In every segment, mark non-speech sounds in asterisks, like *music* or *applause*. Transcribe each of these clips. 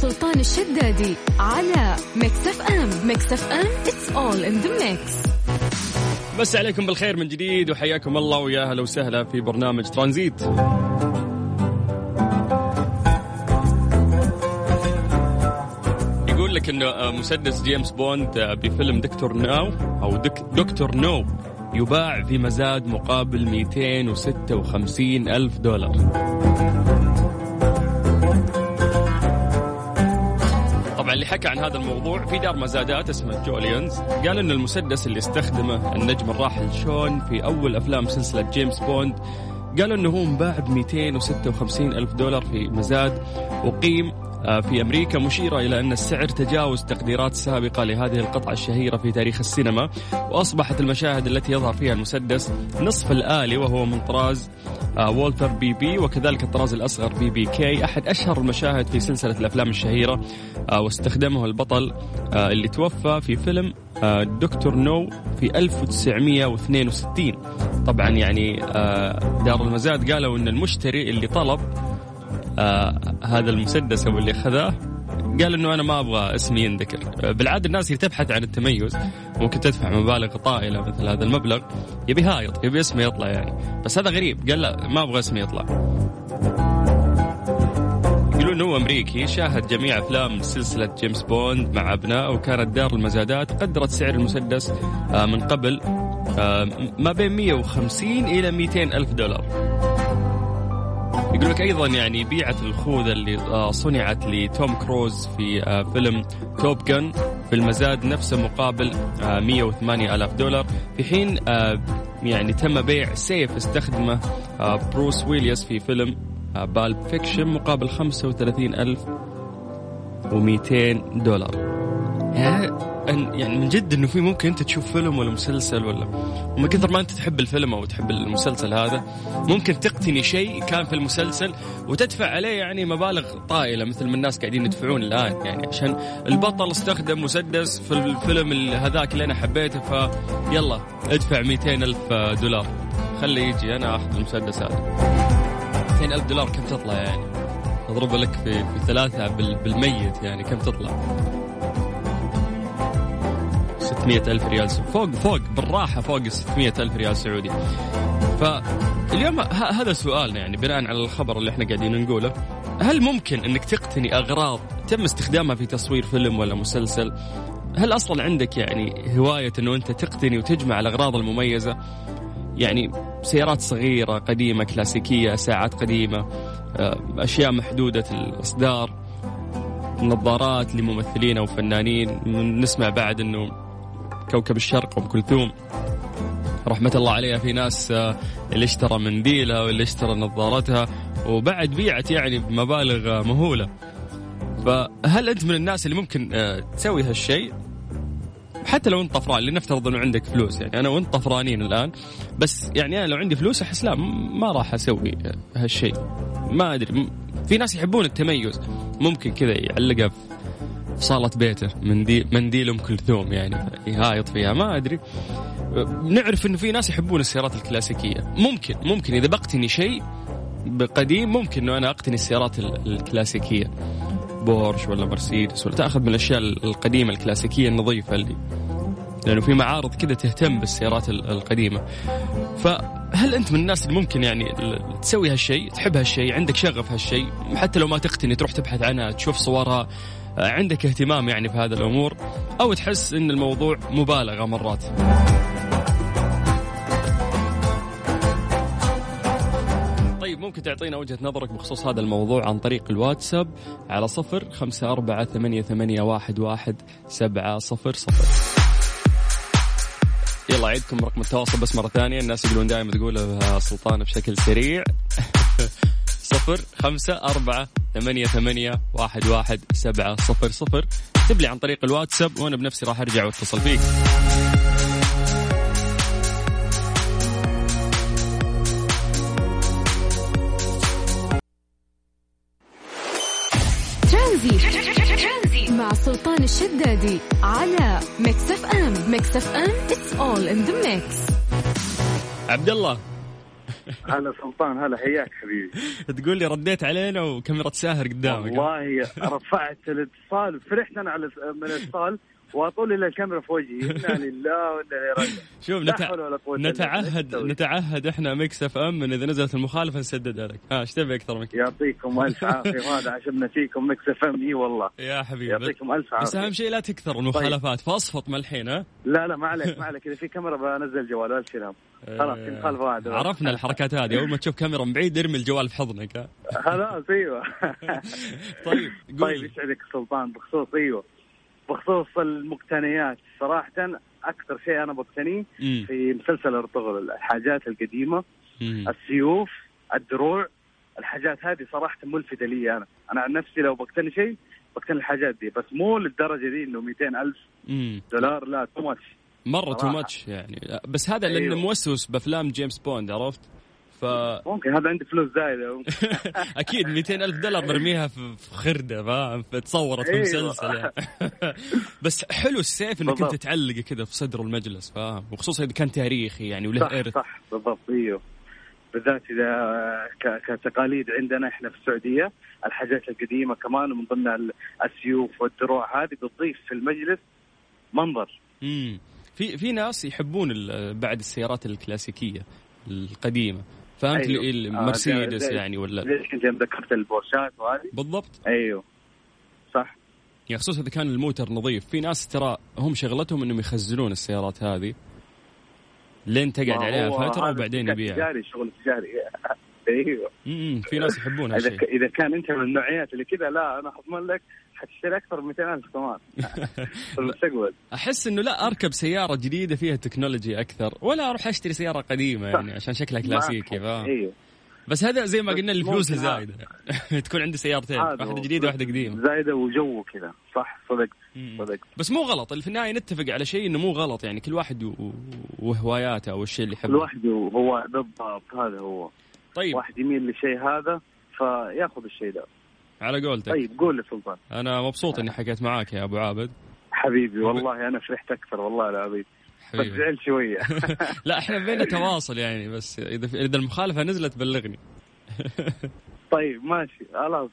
سلطان الشدادي على Mix FM Mix FM it's all in the mix. مسا عليكم بالخير من جديد وحياكم الله ويا أهلا وسهلا في برنامج ترانزيت. يقول لك إنه مسدس جيمس بوند بفيلم Doctor Now أو دك Doctor No يباع في مزاد مقابل 256 ألف دولار. حكى عن هذا الموضوع في دار مزادات اسمها جوليانز. قال إن المسدس اللي استخدمه النجم الراحل شون في أول أفلام سلسلة جيمس بوند قالوا إنه هو انباع ب 256 ألف دولار في مزاد أقيم في أمريكا مشيرة إلى أن السعر تجاوز تقديرات سابقة لهذه القطعة الشهيرة في تاريخ السينما وأصبحت المشاهد التي يظهر فيها المسدس نصف الآلي وهو من طراز آه، وولتر PP وكذلك الطراز الأصغر PPK. أحد أشهر المشاهد في سلسلة الأفلام الشهيرة آه، واستخدمه البطل اللي توفى في فيلم دكتور نو في 1962 طبعا يعني دار المزاد قالوا إن المشتري اللي طلب آه هذا المسدس أو اللي اخذاه قال إنه أنا ما أبغى اسمي ينذكر. آه، بالعادة الناس اللي تبحث عن التميز. ممكن تدفع مبالغ طائلة مثل هذا المبلغ. يبي هايط يبي اسمه يطلع يعني. بس هذا غريب. قال لا ما أبغى اسمي يطلع. يقولون هو أمريكي شاهد جميع أفلام سلسلة جيمس بوند مع ابنائه وكانت دار المزادات. قدرت سعر المسدس آه، من قبل ما بين 150 إلى 200 ألف دولار. يقول لك أيضا يعني بيعة الخوذة اللي آه، صنعت لتوم كروز في آه، فيلم Top Gun في المزاد نفسه مقابل 108 آه، ألاف دولار. في حين يعني تم بيع سيف استخدمه بروس ويلياس في فيلم Pulp Fiction مقابل 35 ألف و200 دولار. أن يعني من جد إنه في ممكن أنت تشوف فيلم ولا مسلسل ولا ومن كثر ما أنت تحب الفيلم أو تحب المسلسل هذا ممكن تقتني شيء كان في المسلسل وتدفع عليه يعني مبالغ طائلة مثل ما الناس قاعدين يدفعون الآن. يعني عشان البطل استخدم مسدس في الفيلم هذاك اللي أنا حبيته يلا ادفع 200 ألف دولار. خليه يجي أنا أخذ المسدس هذا. 200 ألف دولار كم تطلع يعني؟ اضرب لك في, في ثلاثة بالميت يعني كم تطلع؟ 600 ألف ريال فوق فوق بالراحة فوق 600 ألف ريال سعودي. فاليوم هذا سؤالنا يعني بناء على الخبر اللي إحنا قاعدين نقوله هل ممكن إنك تقتني أغراض تم استخدامها في تصوير فيلم ولا مسلسل؟ هل أصلا عندك يعني هواية إنه أنت تقتني وتجمع الأغراض المميزة؟ يعني سيارات صغيرة قديمة كلاسيكية ساعات قديمة آه، أشياء محدودة الإصدار نظارات لممثلين أو فنانين نسمع بعد إنه كوكب الشرق أم كلثوم. رحمة الله عليها في ناس آه، اللي اشترى منديلها واللي اشترى نظارتها وبعد بيعت يعني بمبالغ مهولة. فهل أنت من الناس اللي ممكن آه، تسوي هالشيء؟ حتى لو أنت طفران لنفترض إنه عندك فلوس يعني أنا وأنت طفرانين الآن بس يعني أنا لو عندي فلوس أحس لا ما راح أسوي هالشيء. ما أدري في ناس يحبون التميز. ممكن كذا يعلقها صالة بيته منديل منديل ام كلثوم يعني. يهايط فيها ما أدري. نعرف إنه في ناس يحبون السيارات الكلاسيكية. ممكن ممكن إذا بقتني شيء قديم ممكن إنه أنا أقتني السيارات الكلاسيكية. بورش ولا مرسيدس ولا تأخذ من الأشياء القديمة الكلاسيكية النظيفة اللي لأنه في معارض كذا تهتم بالسيارات القديمة. فهل أنت من الناس اللي ممكن يعني تسوي هالشيء؟ تحب هالشيء؟ عندك شغف هالشيء؟ حتى لو ما تقتني تروح تبحث عنها تشوف صورها عندك اهتمام يعني في هذه الأمور أو تحس إن الموضوع مبالغة مرات. طيب ممكن تعطينا وجهة نظرك بخصوص هذا الموضوع عن طريق الواتساب على صفر خمسة أربعة ثمانية, ثمانية واحد, واحد سبعة صفر صفر. يلا عيدكم رقم التواصل بس مرة ثانية. الناس يقولون دائما تقول سلطان بشكل سريع. *laughs* صفر خمسة أربعة ثمانية ثمانية واحد واحد سبعة صفر صفر. اكتب لي عن طريق الواتساب وأنا بنفسي راح أرجع وأتصل فيك. ترانزيت مع سلطان الشدادي على Mix FM. Mix FM it's all in the mix. عبد الله *laughs* هلا سلطان هلا حياك حبيبي. تقول لي رديت علينا وكاميرا ساهر قدامك. والله رفعت الاتصال فرحت أنا على من الاتصال. وأطالع إلى الكاميرا في وجهي. *laughs* إنا لله وإنا راجع شوف نتع... نتعهد نتعهد إحنا Mix FM إن إذا نزلت المخالفة نسددها لك. ها إيش تبي أكثر من كذا يعطيكم ألف عافية. *laughs* وهذا عشان فيكم Mix FM إي والله. يا حبيبي. يعطيكم ألف عافية. بس أهم شيء لا تكثر المخالفات. طيب. فاصفط من الحين ها؟ لا لا ما عليك ما عليك. إذا في كاميرا بنزل الجوال ولا شيء خلاص في مخالفة واحدة عرفنا الحركات هذه. أول ما تشوف كاميرا من بعيد ارمي الجوال في حضنك خلاص أيوه. *laughs* طيب طيب يسعدك سلطان؟ بخصوص أيوه. بخصوص المقتنيات صراحة أكثر شيء أنا بقتنيه في مسلسل أرطغرل الحاجات القديمة مم. السيوف الدروع الحاجات هذه صراحة ملفتة لي أنا أنا عن نفسي لو بقتني شيء بقتني الحاجات دي بس مو للدرجة دي إنه 200 ألف مم. دولار لا تو ماتش مرة too much يعني بس هذا أيوه. لأنه موسوس بأفلام جيمس بوند عرفت؟ ف ممكن هذا عندي فلوس زايدة *laughs* أكيد 200 ألف دولار مرميها في خردة فاهم تصورت في أيوة. مسلسل يعني. *laughs* بس حلو السيف إنك أنت تعلقه كذا في صدر المجلس فاهم؟ وخصوصا إذا كان تاريخي يعني وله صح إرث. صح بالضبط إيوه. بالذات إذا كتقاليد عندنا إحنا في السعودية الحاجات القديمة كمان من ضمن السيوف والدروع هذه بتضيف في المجلس منظر. امم في في ناس يحبون بعد السيارات الكلاسيكية القديمة. فهمت أيوه. المرسيدس آه يعني ولا؟ ليش كنت ذكرت البورشات وهذه. بالضبط. أيوه. صح. يعني خصوصا إذا كان الموتر نظيف. في ناس ترى هم شغلتهم إنهم يخزنون السيارات هذه لين تقعد عليها فترة وبعدين يبيعها. تجاري شغل تجاري. *laughs* أيوه. امم في ناس يحبون هالشيء إذا كان أنت من النوعيات اللي كذا لا أنا أضمن لك حتشتري أكثر من 200000 كمان. *laughs* في المستقبل. أحس إنه لا أركب سيارة جديدة فيها تكنولوجي أكثر ولا أروح أشتري سيارة قديمة يعني عشان شكلها كلاسيكي فاهم؟ أيوه بس هذا زي ما قلنا الفلوس زايده *laughs* تكون عندي سيارتين واحدة جديدة واحدة قديمة. زايدة وجو كذا. صح صدق صدق. بس مو غلط في النهاية نتفق على شيء إنه مو غلط يعني كل واحد وهواياته أو الشيء اللي يحبه. كل واحد هو بالضبط هذا هو. طيب. واحد يميل للشيء هذا فيأخذ الشيء ده. على قولتك. طيب قول لي سلطان. أنا مبسوط إني حكيت معاك يا أبو عابد. حبيبي والله أنا فرحت أكثر والله العظيم. بس زعل شوية. *laughs* *laughs* لا إحنا بينا تواصل يعني بس إذا إذا المخالفة نزلت بلغني. *laughs* طيب ماشي خلاص.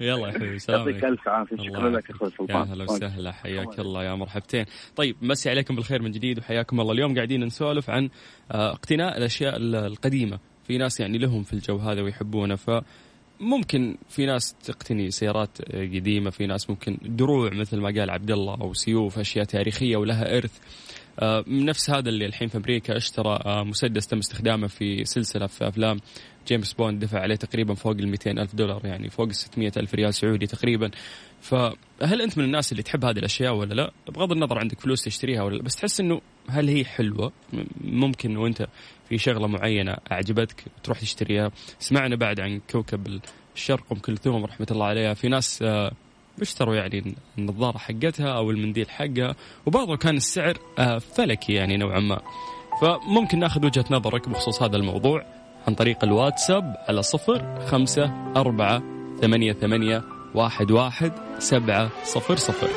يلا يا حبيبي سلام يعطيك ألف عافية. شكرا لك أخوي سلطان يا هلا وسهلا. حياك الله يا مرحبتين. طيب مسي عليكم بالخير من جديد وحياكم الله. اليوم قاعدين نسولف عن آه، اقتناء الأشياء القديمة. في ناس يعني لهم في الجو هذا ويحبونه ف ممكن في ناس تقتني سيارات قديمة في ناس ممكن دروع مثل ما قال عبد الله أو سيوف أشياء تاريخية ولها إرث. آه، نفس هذا اللي الحين في أمريكا اشترى آه، مسدس تم استخدامه في سلسلة في أفلام. جيمس بوند دفع عليه تقريبا فوق ال 200 ألف دولار يعني فوق ال 600 ألف ريال سعودي تقريبا. فهل أنت من الناس اللي تحب هذه الأشياء ولا لا؟ بغض النظر عندك فلوس تشتريها ولا لا بس تحس أنه هل هي حلوة؟ ممكن وأنت في شغلة معينة أعجبتك تروح تشتريها. سمعنا بعد عن كوكب الشرق أم كلثوم رحمة الله عليها. في ناس آه، اشتروا يعني النظارة حقتها أو المنديل حقها وبرضه كان السعر آه، فلكي يعني نوعا ما. فممكن ناخذ وجهة نظرك بخصوص هذا الموضوع عن طريق الواتساب على صفر خمسة أربعة ثمانية ثمانية واحد واحد سبعة صفر صفر.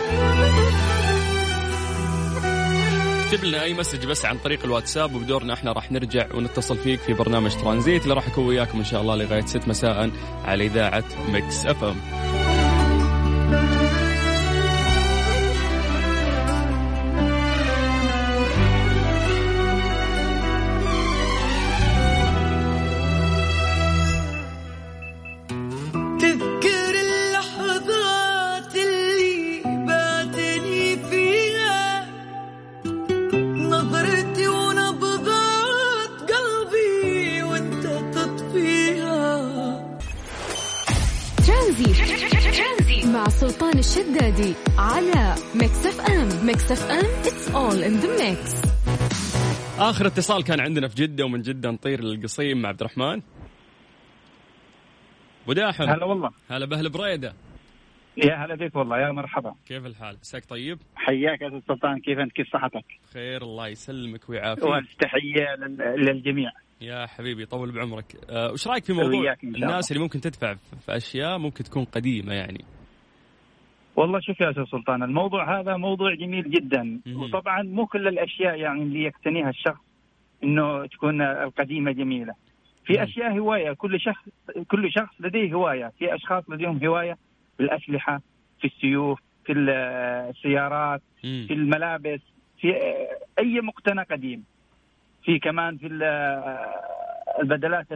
اكتب لنا أي message بس عن طريق الواتساب وبدورنا إحنا راح نرجع ونتصل فيك في برنامج ترانزيت اللي راح اكون وياكم إن شاء الله لغاية 6 مساء على إذاعة Mix FM. آخر اتصال كان عندنا في جدة ومن جدة نطير للقصيم مع عبد الرحمن. أبو داحم. هلا والله. هلا بأهل بريدة. يا هلا بك والله يا مرحبا. كيف الحال؟ عساك طيب؟ حياك يا أستاذ سلطان كيف أنت؟ كيف صحتك؟ خير الله يسلمك ويعافيك. والتحيه للجميع. يا حبيبي طول بعمرك. أه وش رأيك في موضوع الناس اللي ممكن تدفع في أشياء ممكن تكون قديمة يعني؟ والله شوف يا أستاذ سلطان الموضوع هذا موضوع جميل جدا. وطبعا مو كل الأشياء يعني اللي يقتنيها الشخص إنه تكون القديمة جميلة. في أشياء هواية كل شخص كل شخص لديه هواية. في أشخاص لديهم هواية في الاسلحه في السيوف في السيارات في الملابس في أي مقتنى قديم. في كمان في البدلات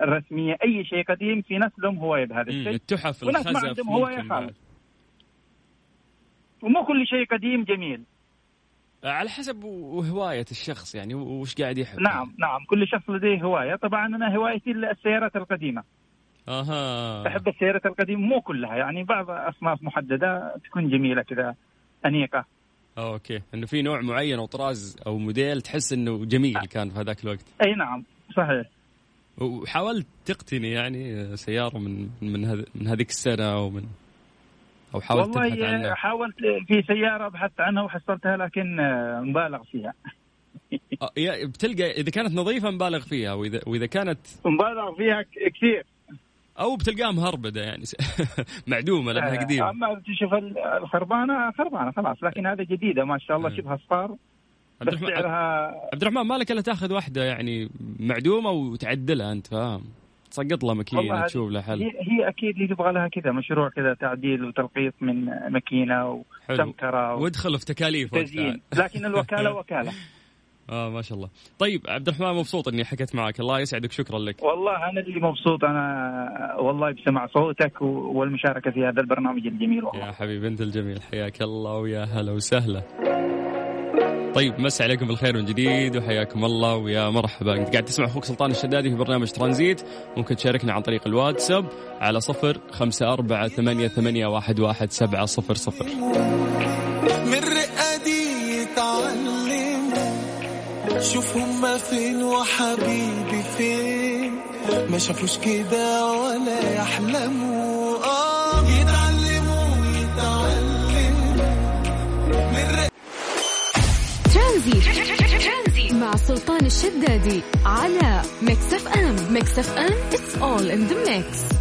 الرسمية أي شيء قديم في ناس لهم هواية بهذا الشيء. التحف وناس ما عندهم هواية خالص. ومو كل شيء قديم جميل. على حسب هواية الشخص يعني وش قاعد يحب. نعم نعم كل شخص لديه هواية. طبعا أنا هوايتي السيارات القديمة. أها. أحب السيارات القديمة مو كلها يعني بعض أصناف محددة تكون جميلة كذا أنيقة. أوكي. إنه في نوع معين أو طراز أو موديل تحس إنه جميل كان في هذاك الوقت. أي نعم صحيح. وحاولت تقتني يعني سيارة من من من هذيك السنة أو من أو حاولت والله تبحث عنها حاولت في سيارة بحثت عنها وحصلتها لكن مبالغ فيها. *laughs* آه، بتلقى إذا كانت نظيفة مبالغ فيها وإذا وإذا كانت مبالغ فيها كثير. أو بتلقاها مهربدة يعني. *laughs* معدومة لأنها آه، قديمة. أما تشوف الخربانة خربانة خلاص لكن هذه جديدة ما شاء الله. آه. شبه أصفار عبد الرحمن عبد الرحمن مالك إلا تأخذ واحدة يعني معدومة وتعدلها أنت فاهم. تسقط لها ماكينة تشوف لها حل. هي, هي أكيد اللي تبغى لها كذا مشروع كذا تعديل وتلقيط من ماكينة وسمكره وادخل في تكاليف تزيين. لكن الوكالة *laughs* وكالة. آه ما شاء الله. طيب عبد الرحمن مبسوط إني حكيت معك. الله يسعدك. شكرا لك. والله أنا اللي مبسوط أنا والله بسمع صوتك والمشاركة في هذا البرنامج الجميل والله. يا حبيبي انت الجميل حياك الله ويا هلا وسهلا. طيب مسي عليكم بالخير من جديد وحياكم الله ويا مرحبا. إنت قاعد تسمع أخوك سلطان الشدادي في برنامج ترانزيت. ممكن تشاركنا عن طريق الواتساب على صفر خمسة أربعة ثمانية, ثمانية واحد, واحد سبعة صفر صفر. من يتعلم شوف هما فين وحبيبي فين. ما شافوش كده ولا يحلموا. آه. ترانزيت مع سلطان الشدادي على Mix FM Mix FM it's all in the mix.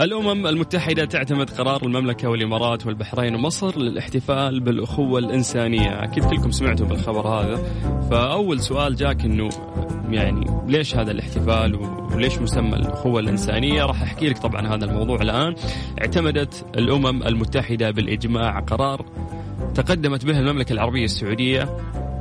الأمم المتحدة تعتمد قرار المملكة والإمارات والبحرين ومصر للاحتفال بالأخوة الإنسانية. أكيد كلكم سمعتوا بالخبر هذا. فأول سؤال جاك أنه يعني ليش هذا الاحتفال وليش مسمى الأخوة الإنسانية؟ راح أحكي لك طبعا هذا الموضوع الآن. اعتمدت الأمم المتحدة بالإجماع قرار تقدمت به المملكة العربية السعودية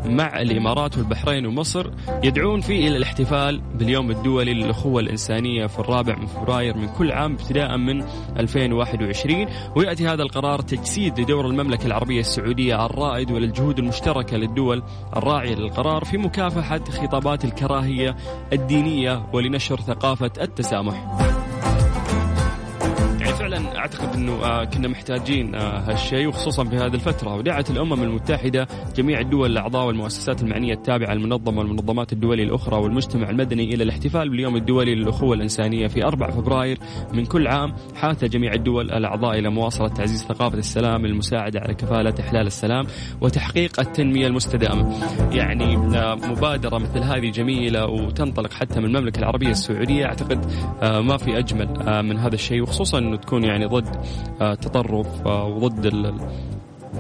مع الإمارات والبحرين ومصر يدعون فيه إلى الاحتفال باليوم الدولي للأخوة الإنسانية في الرابع من فبراير من كل عام ابتداء من 2021 ويأتي هذا القرار تجسيد لدور المملكة العربية السعودية الرائد وللجهود المشتركة للدول الراعية للقرار في مكافحة خطابات الكراهية الدينية ولنشر ثقافة التسامح. فعلا أعتقد إنه آه، كنا محتاجين آه، هالشيء وخصوصا في هذه الفترة. ودعت الأمم المتحدة جميع الدول الأعضاء والمؤسسات المعنية التابعة للمنظمه والمنظمات الدولية الأخرى والمجتمع المدني إلى الاحتفال باليوم الدولي للأخوة الإنسانية في 4 فبراير من كل عام. حاث جميع الدول الأعضاء إلى مواصلة تعزيز ثقافة السلام للمساعده على كفالة إحلال السلام وتحقيق التنمية المستدامة. يعني آه، مبادرة مثل هذه جميلة وتنطلق حتى من المملكة العربية السعودية. أعتقد ما في أجمل من هذا الشيء وخصوصا إنه تكون يعني ضد التطرف آه، آه، وضد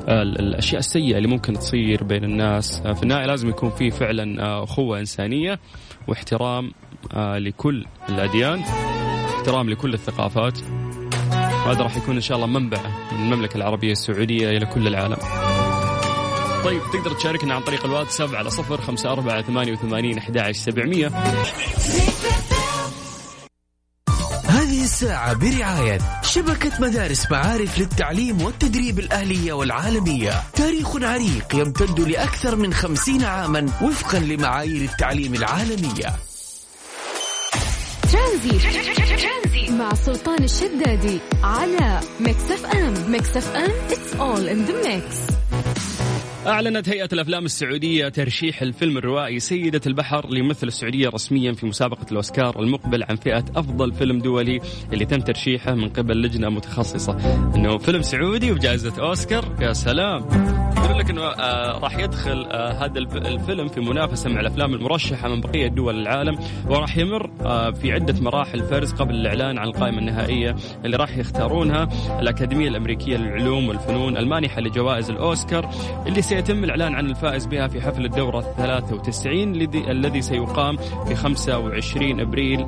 الأشياء السيئة اللي ممكن تصير بين الناس. آه، في النهاية لازم يكون في فعلا اخوه إنسانية واحترام لكل الأديان احترام لكل الثقافات. وهذا راح يكون إن شاء الله منبع من المملكة العربية السعودية إلى كل العالم. طيب تقدر تشاركنا عن طريق الواتساب على صفر خمسة أربعة ثمانية وثمانين أحد سبعمية. الساعة برعاية شبكة مدارس معارف للتعليم والتدريب الأهلية والعالمية. تاريخ عريق يمتد لأكثر من خمسين عاما وفقا لمعايير التعليم العالمية. ترانزيت. مع سلطان الشدادي على Mix FM. Mix FM it's all in the mix. أعلنت هيئة الأفلام السعودية ترشيح الفيلم الروائي سيدة البحر ليمثل السعودية رسميا في مسابقة الأوسكار المقبل عن فئة أفضل فيلم دولي اللي تم ترشيحه من قبل لجنة متخصصة. إنه فيلم سعودي وجائزة أوسكار؟ يا سلام! يقول لك إنه آه راح يدخل آه هذا الفيلم في منافسة مع الأفلام المرشحة من بقية دول العالم وراح يمر آه في عدة مراحل فرز قبل الإعلان عن القائمة النهائية اللي راح يختارونها الأكاديمية الأمريكية للعلوم والفنون المانحه لجوائز الأوسكار اللي سيتم الإعلان عن الفائز بها في حفل الدورة 93 الذي سيقام في 25 أبريل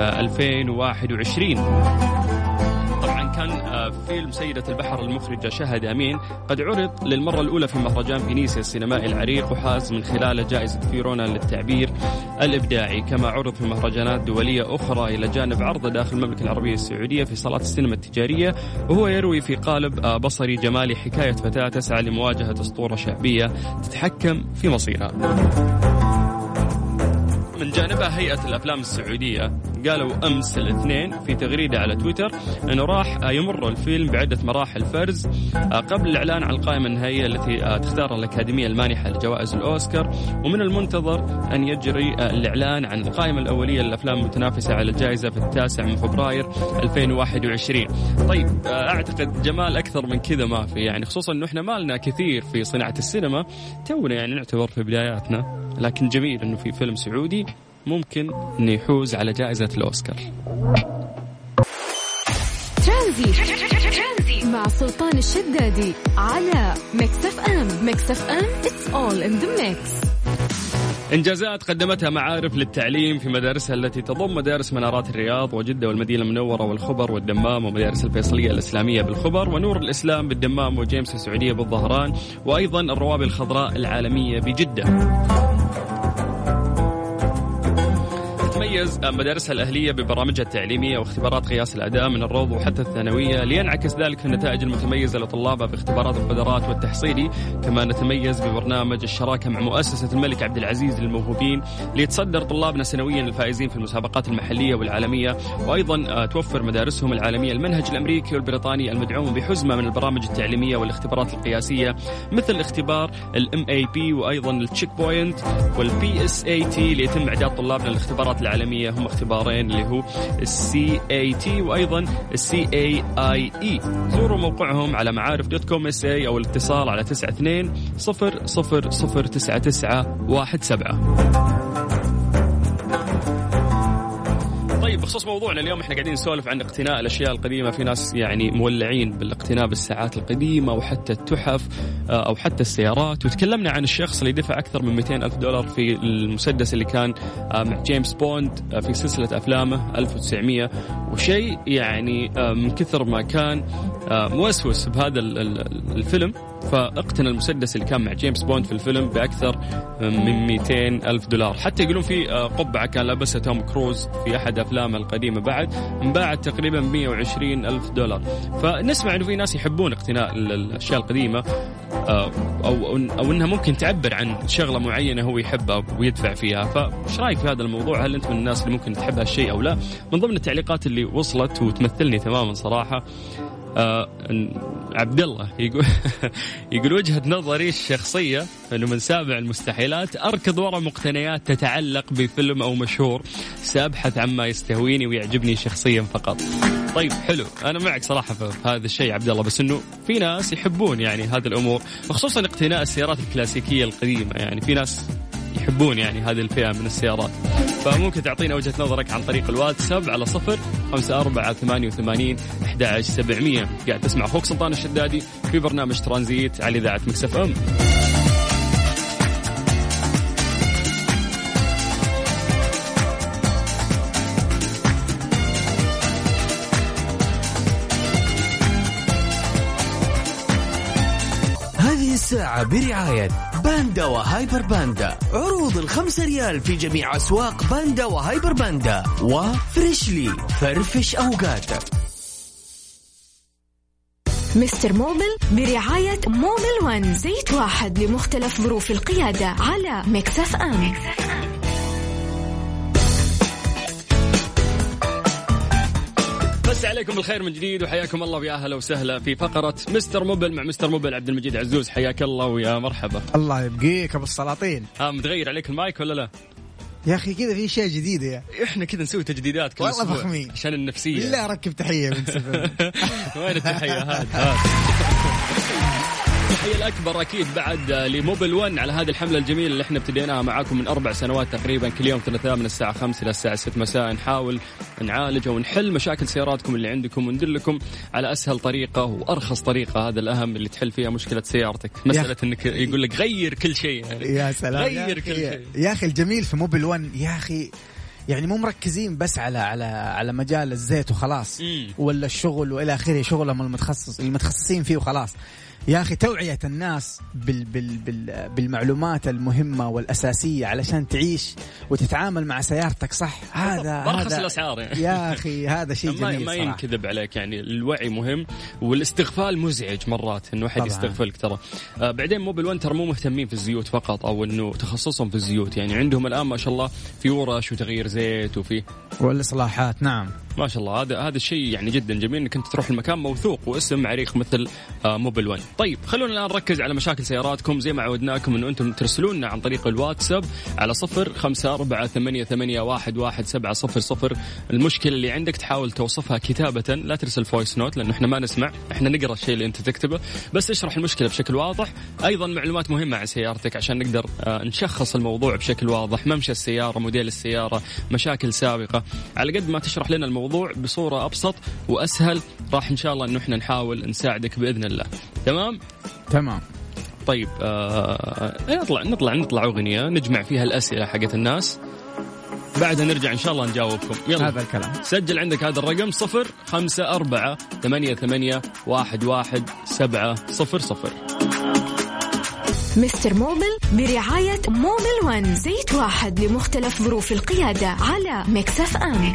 2021 آه، كان آه، فيلم سيدة البحر المخرجة شهد أمين. قد عرض للمرة الأولى في مهرجان فينيسيا السينمائي العريق وحاز من خلاله جائزة فيرونا للتعبير الإبداعي. كما عرض في مهرجانات دولية أخرى إلى جانب عرضه داخل المملكة العربية السعودية في صالات السينما التجارية وهو يروي في قالب آه، بصري جمالي حكاية فتاة تسعى لمواجهة أسطورة شعبية تتحكم في مصيرها. من جانبها هيئة الأفلام السعودية قالوا أمس الاثنين في تغريدة على تويتر أنه راح يمر الفيلم بعدة مراحل فرز آه، قبل الإعلان عن القائمة النهائية التي آه، تختارها الأكاديمية المانحة لجوائز الأوسكار ومن المنتظر أن يجري آه، الإعلان عن القائمة الأولية للأفلام المتنافسة على الجائزة في التاسع من فبراير 2021 طيب أعتقد جمال أكثر من كذا ما في يعني خصوصا أنه إحنا ما لنا كثير في صناعة السينما تونا يعني نعتبر في بداياتنا لكن جميل أنه في فيلم سعودي ممكن إنه يحوز على جائزة الأوسكار. ترانزيت. مع سلطان الشدادي على Mix FM Mix FM it's all in the mix. إنجازات قدمتها معارف للتعليم في مدارسها التي تضم مدارس منارات الرياض وجدة والمدينة المنورة والخبر والدمام ومدارس الفيصلية الإسلامية بالخبر ونور الإسلام بالدمام وجيمس السعودية بالظهران وأيضا الروابي الخضراء العالمية بجدة. تتميز مدارسها الأهلية ببرامجها التعليمية واختبارات قياس الأداء من الروض وحتى الثانوية لينعكس ذلك في النتائج المتميزة لطلابها في اختبارات القدرات والتحصيلي كما نتميز ببرنامج الشراكة مع مؤسسة الملك عبد العزيز للموهوبين ليتصدر طلابنا سنويا الفائزين في المسابقات المحلية والعالمية. وأيضا آه، توفر مدارسهم العالمية المنهج الأمريكي والبريطاني المدعوم بحزمة من البرامج التعليمية والاختبارات القياسية مثل اختبار ال MAP وأيضا ال Checkpoint وال PSAT ليتم إعداد طلابنا للاختبارات العالمية. هم اختبارين اللي هو ال SAT وأيضا ال CAIE زوروا موقعهم على معارف dot com SA أو الاتصال على 92 صفر صفر صفر تسعة تسعة واحد سبعة. طيب بخصوص موضوعنا اليوم إحنا قاعدين نسولف عن اقتناء الأشياء القديمة. في ناس يعني مولعين بالاقتناء بالساعات القديمة وحتى التحف آه، أو حتى السيارات. وتكلمنا عن الشخص اللي دفع أكثر من 200 ألف دولار في المسدس اللي كان آه، مع جيمس بوند آه، في سلسلة أفلامه 1900 وشيء يعني من كثر ما كان موسوس بهذا الفيلم. فاقتنى المسدس اللي كان مع جيمس بوند في الفيلم بأكثر من 200 ألف دولار. حتى يقولون في قبعة كان لابسها توم كروز في أحد أفلامه القديمة بعد انباعت تقريبا 120 ألف دولار. فنسمع إنه في ناس يحبون اقتناء الأشياء القديمة آه، أو أو إنها ممكن تعبر عن شغلة معينة هو يحبها ويدفع فيها. فإيش رأيك في هذا الموضوع؟ هل أنت من الناس اللي ممكن تحب هالشيء أو لا؟ من ضمن التعليقات اللي وصلت وتمثلني تماما صراحة آه عبد الله يقول *laughs* يقول وجهة نظري الشخصية إنه من سابع المستحيلات أركض وراء مقتنيات تتعلق بفيلم أو مشهور سابحث عما يستهويني ويعجبني شخصيا فقط. طيب حلو أنا معك صراحة في هذا الشيء عبد الله بس إنه في ناس يحبون يعني هذه الأمور وخصوصا اقتناء السيارات الكلاسيكية القديمة يعني في ناس يحبون يعني هذه الفئة من السيارات. فممكن تعطينا وجهة نظرك عن طريق الواتساب على صفر خمسة أربعة ثمانية وثمانين أحد سبعمية. قاعد تسمع أخوك سلطان الشدادي في برنامج ترانزيت على إذاعة مكسف أم. برعاية باندا وهايبر باندا. عروض الخمسة ريال في جميع أسواق باندا وهايبر باندا. و Freshly فرفش أوقاتك Mister Mobil برعاية Mobil One زيت واحد لمختلف ظروف القيادة على Mix FM, Mix FM. مسى عليكم بالخير من جديد وحياكم الله ويا أهلا وسهلا في فقرة Mister Mobil مع Mister Mobil عبد المجيد عزوز. حياك الله ويا مرحبا. الله يبقيك أبو السلاطين. ها متغير عليك المايك ولا لا؟ يا أخي كذا في اشياء جديده يا. إحنا كذا نسوي تجديدات كل والله فخمين. عشان النفسية. لا ركب تحية من *laughs* وين التحية؟ هات هات. التحية الأكبر أكيد بعد لموبل 1 على هذه الحملة الجميلة اللي إحنا ابتديناها معاكم من أربع سنوات تقريبا كل يوم ثلاثاء من الساعة 5 إلى الساعة 6 مساء. نحاول نعالج ونحل مشاكل سياراتكم اللي عندكم وندلكم على أسهل طريقة وأرخص طريقة. هذا الأهم اللي تحل فيها مشكلة سيارتك. مسألة أنك يقول لك غير كل شيء يعني. يا سلام. غير كل شيء. يا أخي الجميل في موبل 1 يا أخي يعني مو مركزين بس على على على مجال الزيت وخلاص مم. ولا الشغل وإلى آخره شغلهم المتخصص المتخصصين فيه وخلاص يا أخي توعية الناس بال بال بال بالمعلومات المهمة والأساسية علشان تعيش وتتعامل مع سيارتك صح هذا برخص هذا الأسعار يعني. يا أخي هذا شيء جميل ما. ينكذب عليك يعني الوعي مهم والاستغفال مزعج مرات إنه احد. يستغفلك ترى آه بعدين Mobil 1 ترى مو مهتمين في الزيوت فقط أو إنه تخصصهم في الزيوت يعني عندهم الآن ما شاء الله في ورش وتغيير زيت وفي والإصلاحات نعم ما شاء الله هذا هذا الشيء يعني جدا جميل إنك أنت تروح المكان موثوق واسم عريق مثل آه Mobil 1 طيب خلونا الآن نركز على مشاكل سياراتكم. زي ما عودناكم إنه أنتم ترسلون لنا عن طريق الواتساب على صفر خمسة أربعة ثمانية, ثمانية واحد, واحد سبعة صفر صفر. المشكلة اللي عندك تحاول توصفها كتابة لا ترسل voice note لأنه إحنا ما نسمع إحنا نقرأ الشيء اللي أنت تكتبه. بس اشرح المشكلة بشكل واضح. أيضا معلومات مهمة عن سيارتك عشان نقدر آه نشخص الموضوع بشكل واضح. ممشى السيارة موديل السيارة مشاكل سابقة. على قد ما تشرح لنا الموضوع بصورة أبسط وأسهل راح إن شاء الله أنه إحنا نحاول نساعدك بإذن الله. تمام؟ تمام. طيب آه نطلع نطلع نطلع أغنية نجمع فيها الأسئلة حقت الناس. بعدها نرجع إن شاء الله نجاوبكم. يلا. هذا الكلام. سجل عندك هذا الرقم صفر خمسة أربعة ثمانية ثمانية واحد واحد سبعة صفر صفر. مستر موبل برعاية موبل ون زيت واحد لمختلف ظروف القيادة على مكسف أم. من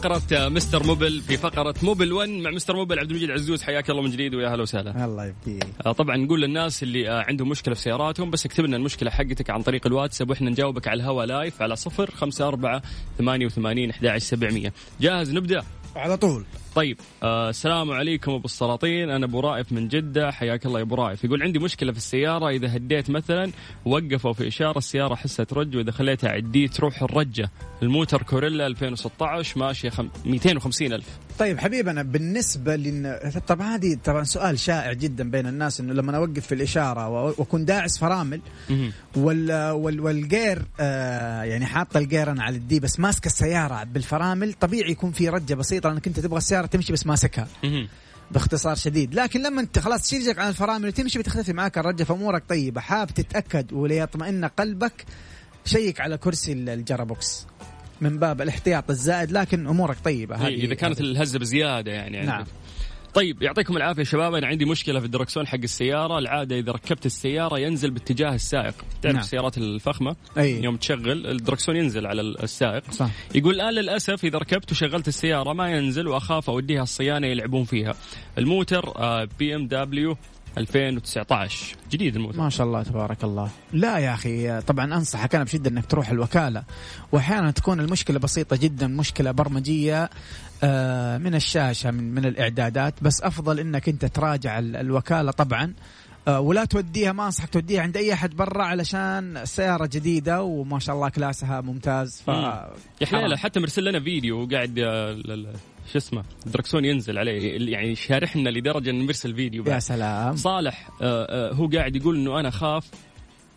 فقرة مستر موبل في فقرة موبل 1 مع مستر موبل عبد المجيد عزوز حياك الله من جديد ويا هلا وسهلا. الله يبقيك آه، طبعا نقول للناس اللي آه، عندهم مشكلة في سياراتهم بس اكتب لنا المشكلة حقتك عن طريق الواتساب وإحنا نجاوبك على الهواء live على صفر خمسة أربعة ثمانية وثمانين أحد سبعمية. جاهز نبدأ؟ على طول. طيب آه السلام عليكم أبو السلاطين. أنا أبو رائف من جدة. حياك الله يا أبو رائف. يقول عندي مشكلة في السيارة. إذا هديت مثلا وقفوا في إشارة السيارة احسها ترج وإذا خليتها عدي تروح الرجة. الموتر كورولا 2016 ماشيه خم... 250 ألف. طيب حبيبنا بالنسبة لن طبعا هذه طبعا سؤال شائع جدا بين الناس إنه لما أوقف في الإشارة و- وأكون داعس فرامل. وال وال والجير آه يعني حاطة الجير أنا على ال D بس ماسكه السيارة بالفرامل طبيعي يكون في رجة بسيطة لأنك أنت تبغى السيارة تمشي بس ماسكها. باختصار شديد. لكن لما انت خلاص تشيل رجلك عن الفرامل وتمشي بتختفي معاك الرجة فامورك طيبة. حاب تتأكد وليطمئن قلبك شيك على كرسي الجرابوكس من باب الاحتياط الزائد لكن أمورك طيبة. هذه إيه، إذا كانت الهزة بزيادة يعني عندك. طيب يعطيكم العافية شباب. أنا عندي مشكلة في الدركسون حق السيارة. العادة إذا ركبت السيارة ينزل باتجاه السائق. تعرف نعم. السيارات الفخمة؟ أي. يوم تشغل الدركسون ينزل على السائق. صح. يقول الان للأسف إذا ركبت وشغلت السيارة ما ينزل وأخاف أوديها الصيانة يلعبون فيها. الموتر BMW 2019 جديد الموتر. ما شاء الله تبارك الله. لا يا أخي طبعا أنصحك. أنا بشدة إنك تروح الوكالة. واحيانا تكون المشكلة بسيطة جدا مشكلة برمجية. آه، من الشاشة من من الإعدادات بس أفضل إنك أنت تراجع ال- الوكالة طبعا آه، ولا توديها ما انصحك توديها عند أي أحد برا علشان السياره جديدة وما شاء الله كلاسها ممتاز ف. يا حرام. حتى مرسل لنا فيديو وقاعد آه، شو اسمه الدركسون ينزل عليه يعني شارحنا لدرجة إنه مرسل فيديو يا بعد. سلام صالح آه، آه، هو قاعد يقول إنه أنا خاف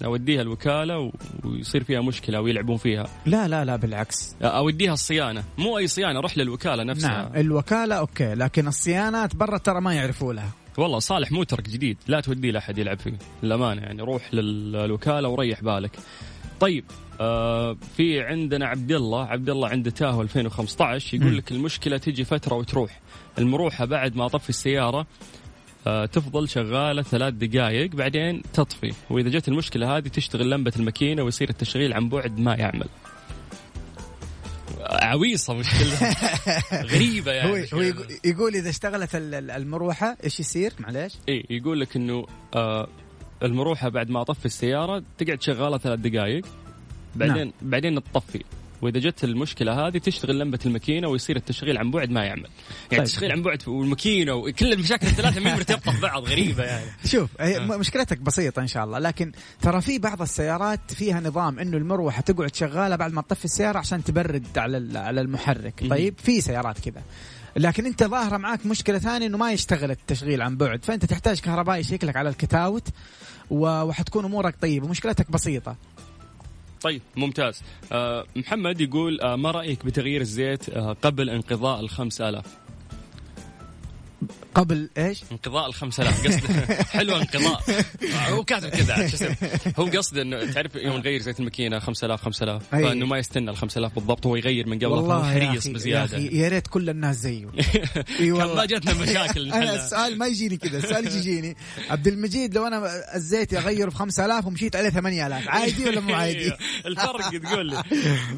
أوديها الوكالة ويصير فيها مشكلة ويلعبون فيها. لا لا لا بالعكس. أوديها الصيانة. مو أي صيانة روح للوكالة نفسها. نعم الوكالة أوكي لكن الصيانات برا ترى ما يعرفوا لها. والله صالح موترك جديد لا توديه لأحد يلعب فيه للأمانة يعني. روح للوكالة وريح بالك. طيب آه في عندنا عبد الله عبد الله عنده تاهو 2015 يقول. لك المشكلة تجي فترة وتروح. المروحة بعد ما اطفي السيارة تفضل شغالة ثلاث دقائق بعدين تطفي. وإذا جت المشكلة هذه تشتغل لمبة الماكينة ويصير التشغيل عن بعد ما يعمل. عويصة مشكلة. *laughs* غريبة يعني هو, هو يقول إذا اشتغلت المروحة إيش يصير؟ معليش؟ اي يقول لك إنه آه المروحة بعد ما أطفي السيارة تقعد شغالة ثلاث دقائق بعدين نعم. بعدين تطفي. وإذا جت المشكلة هذه تشتغل لمبة الماكينة ويصير التشغيل عن بعد ما يعمل. يعني طيب. التشغيل عن بعد والماكينة وكل المشاكل الثلاثة مين مرتبطة ببعض غريبة يعني. *laughs* شوف آه. مشكلتك بسيطة إن شاء الله لكن ترى في بعض السيارات فيها نظام إنه المروحة تقعد شغالة بعد ما تطفي السيارة عشان تبرد على على المحرك. طيب في سيارات كذا. لكن أنت ظاهرة معاك مشكلة ثانية إنه ما يشتغل التشغيل عن بعد فأنت تحتاج كهربائي يشيك لك على الكتاوت وحتكون أمورك طيبة. مشكلتك بسيطة. طيب ممتاز. آه محمد يقول آه ما رأيك بتغيير الزيت آه قبل انقضاء الخمس آلاف؟ قبل إيش؟ انقضاء ال 5000 قصد *laughs* حلو انقضاء. هو كاتب كذا هو قصده إنه تعرف يوم نغير زيت الماكينة 5000 5000 فإنه ما يستنى ال 5000 بالضبط هو يغير من قبل والله حريص بزيادة. يا, يا ريت كل الناس زيه. *laughs* كان ما جاتنا مشاكل *laughs* أنا السؤال ما يجيني كذا السؤال يجيني. عبد المجيد لو أنا الزيت اغيره ب 5000 ومشيت عليه 8000 عادي ولا مو عادي؟ الفرق تقول لي.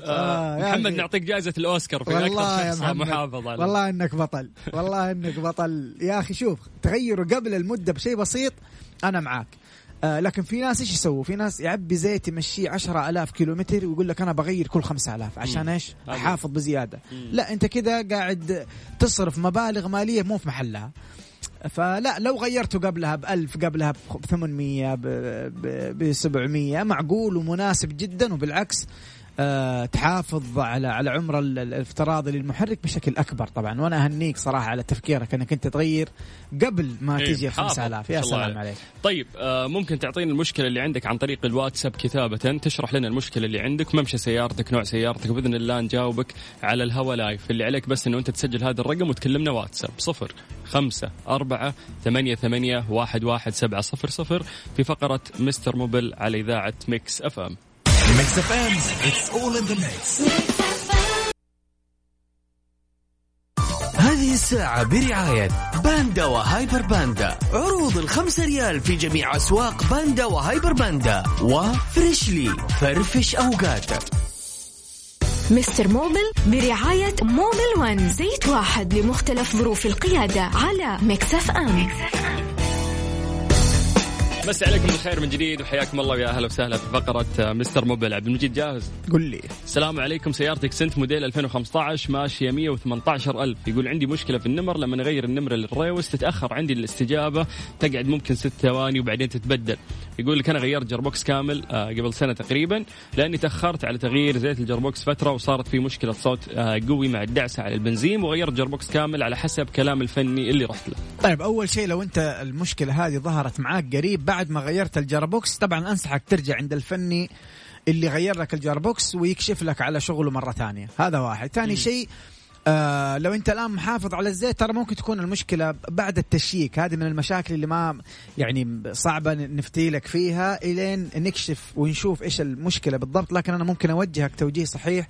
آه محمد نعطيك جائزة الأوسكار في أكثر شخص محافظ والله إنك بطل. والله إنك بطل. يا أخي شوف تغيره قبل المدة بشيء بسيط أنا معاك آه لكن في ناس إيش يسووا؟ في ناس يعبي زيت يمشيه 10000 كيلو متر ويقول لك أنا بغير كل 5000 عشان إيش؟ أحافظ بزيادة. مم. لا أنت كذا قاعد تصرف مبالغ مالية مو في محلها. فلا لو غيرته قبلها ب 1000 قبلها ب 800 ب 700 معقول ومناسب جدا وبالعكس تحافظ على على عمر الافتراضي للمحرك بشكل أكبر طبعا. وأنا أهنيك صراحة على تفكيرك إنك أنت تغير قبل ما إيه تيجي ال 5000 يا سلام عليك. طيب آه ممكن تعطينا المشكلة اللي عندك عن طريق الواتساب كتابة تشرح لنا المشكلة اللي عندك ممشى سيارتك نوع سيارتك بإذن الله نجاوبك على الهوا live. اللي عليك بس إنه أنت تسجل هذا الرقم وتكلمنا واتساب. صفر خمسة أربعة ثمانية ثمانية واحد واحد سبعة صفر صفر. في فقرة مستر موبل على إذاعة Mix FM. Mix FM it's all in the mix هذه الساعة برعاية باندا وهايبر باندا. عروض الخمسة ريال في جميع أسواق باندا وهايبر باندا. وفريشلي فرفش أوقاتك مستر موبل برعاية Mobil 1 زيت واحد لمختلف ظروف القيادة على Mix FM, Mix FM. مسي عليكم بالخير من جديد وحياكم الله ويا أهلا وسهلا في فقرة آه، مستر موبيل. عبد المجيد جاهز؟ قل لي. السلام عليكم سيارتك سنت موديل 2015 ماشية 118000 يقول عندي مشكلة في النمرة لما نغير النمره للريوس تتأخر عندي الاستجابة تقعد ممكن ست ثواني وبعدين تتبدل. يقول لك أنا غيرت جربوكس كامل آه، قبل سنة تقريبا لأني تأخرت على تغيير زيت الجربوكس فترة وصارت في مشكلة صوت آه، قوي مع الدعسة على البنزين وغيرت جربوكس كامل على حسب كلام الفني اللي رحت له. طيب أول شيء لو أنت المشكلة هذه ظهرت معاك قريب بعد ما غيرت الجربوكس طبعا أنصحك ترجع عند الفني اللي غير لك الجربوكس ويكشف لك على شغله مرة ثانية. هذا واحد. ثاني شيء آه لو انت الآن محافظ على الزيت ترى ممكن تكون المشكلة بعد التشييك. هذه من المشاكل اللي ما يعني صعبة نفتي لك فيها إلين نكشف ونشوف إيش المشكلة بالضبط. لكن أنا ممكن أوجهك توجيه صحيح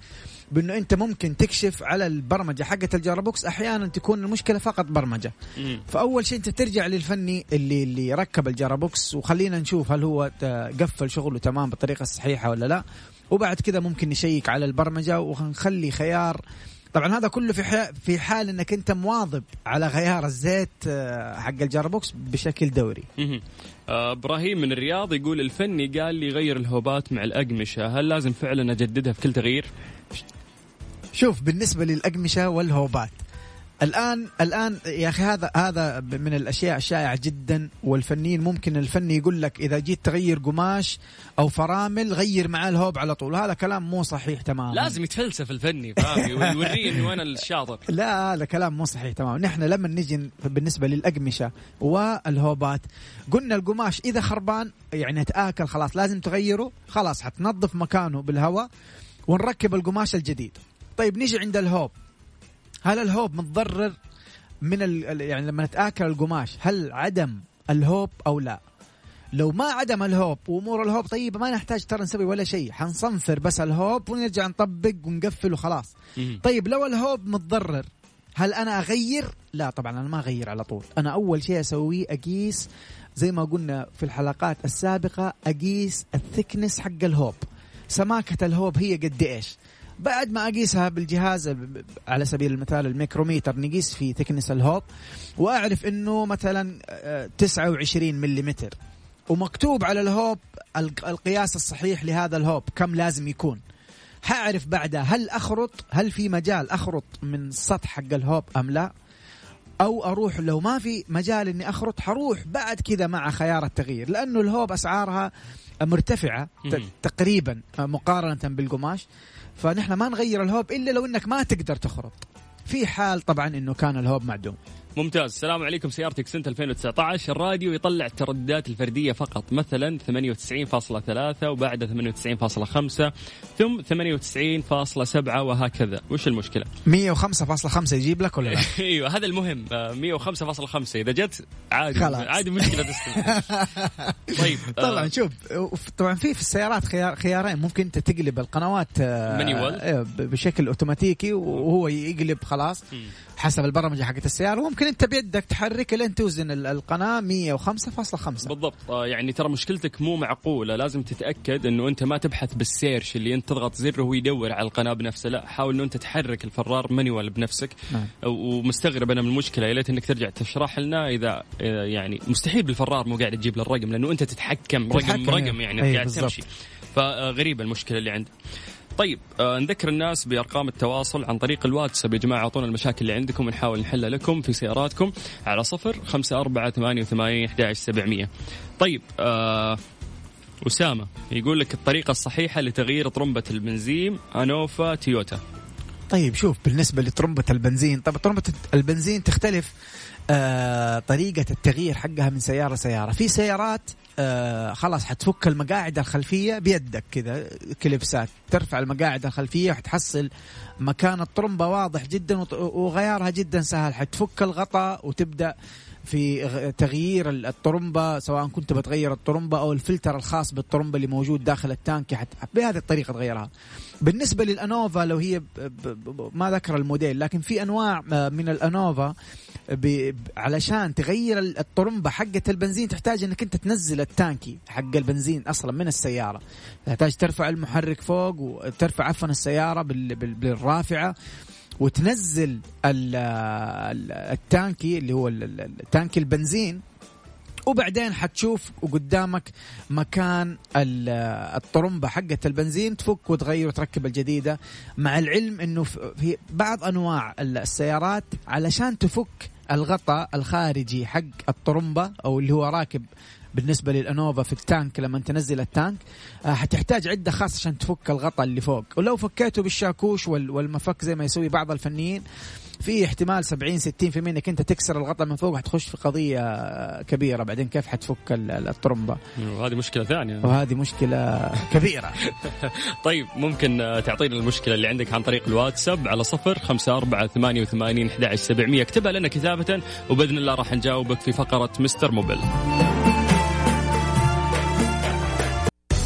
بأنه أنت ممكن تكشف على البرمجة حقه الجاربوكس أحيانا تكون المشكلة فقط برمجة. مم. فأول شيء أنت ترجع للفني اللي اللي ركب الجاربوكس وخلينا نشوف هل هو قفل شغله تمام بالطريقة الصحيحة ولا لا. وبعد كذا ممكن نشيك على البرمجة. ونخلي خيار طبعا هذا كله في في حال إنك أنت مواظب على غيار الزيت آه، حق الجاربوكس بشكل دوري. آه، إبراهيم من الرياض يقول الفني قال لي غير الهوبات مع الأقمشة، هل لازم فعلا أجددها في كل تغيير؟ شوف بالنسبة للأقمشة والهوبات الآن الآن يا أخي هذا هذا من الأشياء الشائعة جدا والفنيين ممكن الفني يقول لك إذا جيت تغير قماش أو فرامل غير معاه الهوب على طول. هذا كلام مو صحيح تماما. لازم يتفلسف الفني فاهم؟ انه أنا الشاطر. *laughs* لا هذا كلام مو صحيح تماما. نحن لما نجي بالنسبة للأقمشة والهوبات قلنا القماش إذا خربان يعني تآكل خلاص لازم تغيره خلاص حتنظف مكانه بالهواء ونركب القماش الجديد. طيب نيجي عند الهوب. هل الهوب متضرر من ال... يعني لما نتآكل القماش هل عدم الهوب أو لا؟ لو ما عدم الهوب وأمور الهوب طيبة ما نحتاج ترى نسوي ولا شيء حنصنفر بس الهوب ونرجع نطبق ونقفل وخلاص. طيب لو الهوب متضرر هل أنا أغير؟ لا طبعا أنا ما أغير على طول. أنا أول شيء أسويه أقيس زي ما قلنا في الحلقات السابقة أقيس ال thickness حق الهوب. سماكة الهوب هي قد إيش؟ بعد ما أقيسها بالجهاز على سبيل المثال الميكروميتر نقيس في thickness الهوب وأعرف إنه مثلا 29 ملم ومكتوب على الهوب القياس الصحيح لهذا الهوب كم لازم يكون. حاعرف بعدها هل أخرط هل في مجال أخرط من السطح حق الهوب أم لا. أو أروح لو ما في مجال إني أخرط حروح بعد كذا مع خيار التغيير. لأنه الهوب أسعارها مرتفعة تقريبا مقارنة بالقماش. فنحن ما نغير الهوب إلا لو إنك ما تقدر تخرط في حال طبعا إنه كان الهوب معدوم. ممتاز. السلام عليكم سيارتك سنة 2019 الراديو يطلع الترددات الفردية فقط. مثلا 98.3 وبعد 98.5 ثم 98.7 وهكذا. وش المشكلة؟ 105.5 يجيب لك ولا لا؟ *laughs* إيوه هذا المهم. 105.5 إذا جت عادي. خلاص. عادي مشكلة *laughs* طيب طبعا آه. شوف طبعا في في السيارات خيار خيارين. ممكن أنت تقلب القنوات مانيوال آه، بشكل أوتوماتيكي وهو يقلب خلاص. حسب البرمجة حقت السيارة. وممكن أنت بيدك تحرك لين توزن القناة 105.5 بالضبط. آه يعني ترى مشكلتك مو معقولة. لازم تتأكد إنه أنت ما تبحث بال search اللي أنت تضغط زر وهو يدور على القناة بنفسه. لا حاول إنه أنت تحرك الفرار manual بنفسك. نعم. ومستغرب أنا من المشكلة. يا ليت إنك ترجع تشرح لنا إذا يعني مستحيل بالفرار مو قاعد تجيب الرقم لأنه أنت تتحكم. رقم رقم يعني أيه قاعد تمشي. فغريبة المشكلة اللي عندك طيب آه نذكر الناس بأرقام التواصل عن طريق الواتساب. يا جماعة أعطونا المشاكل اللي عندكم ونحاول نحلها لكم في سياراتكم على صفر خمسة أربعة ثمانية وثمانين أحد سبعمية. طيب آه أسامة يقول لك الطريقة الصحيحة لتغيير طرمبة البنزين أنوفا تويوتا. طيب شوف بالنسبة لطرمبة البنزين طب طرمبة البنزين تختلف آه طريقة التغيير حقها من سيارة لسيارة. في سيارات آه خلاص حتفك المقاعد الخلفية بيدك كذا كليبسات. ترفع المقاعد الخلفية وحتحصل مكان الطرمبة واضح جدا وغيارها جدا سهل. حتفك الغطاء وتبدأ في تغيير الطرمبة سواء كنت بتغير الطرمبة أو الفلتر الخاص بالطرمبة اللي موجود داخل التانك بهذه الطريقة تغيرها. بالنسبة للأنوفا لو هي ما ذكر الموديل لكن في أنواع آه، من الأنوفا علشان تغير الطرمبة حقة البنزين تحتاج إنك أنت تنزل التانكي حق البنزين أصلا من السيارة. تحتاج ترفع المحرك فوق وترفع عفوا السيارة بالرافعة. وتنزل التانكي اللي هو التانكي البنزين وبعدين حتشوف قدامك مكان الطرمبة حقة البنزين تفك وتغير وتركب الجديدة مع العلم إنه في بعض أنواع السيارات علشان تفك الغطاء الخارجي حق الطرمبة أو اللي هو راكب بالنسبة للأنوفا في التانك لما تنزل التانك آه، حتحتاج عدة خاصه عشان تفك الغطاء اللي فوق. ولو فكيته بالشاكوش والمفك زي ما يسوي بعض الفنيين في احتمال 70 60% إنك أنت تكسر الغطاء من فوق وحتخش في قضية كبيرة. بعدين كيف حتفك الطرمبة؟ وهذه مشكلة ثانية. وهذه مشكلة كبيرة. *laughs* طيب ممكن تعطينا المشكلة اللي عندك عن طريق الواتساب على صفر خمسة أربعة ثمانية وثمانين أحد سبعمية. اكتبها لنا كتابة وبإذن الله راح نجاوبك في فقرة مستر موبيل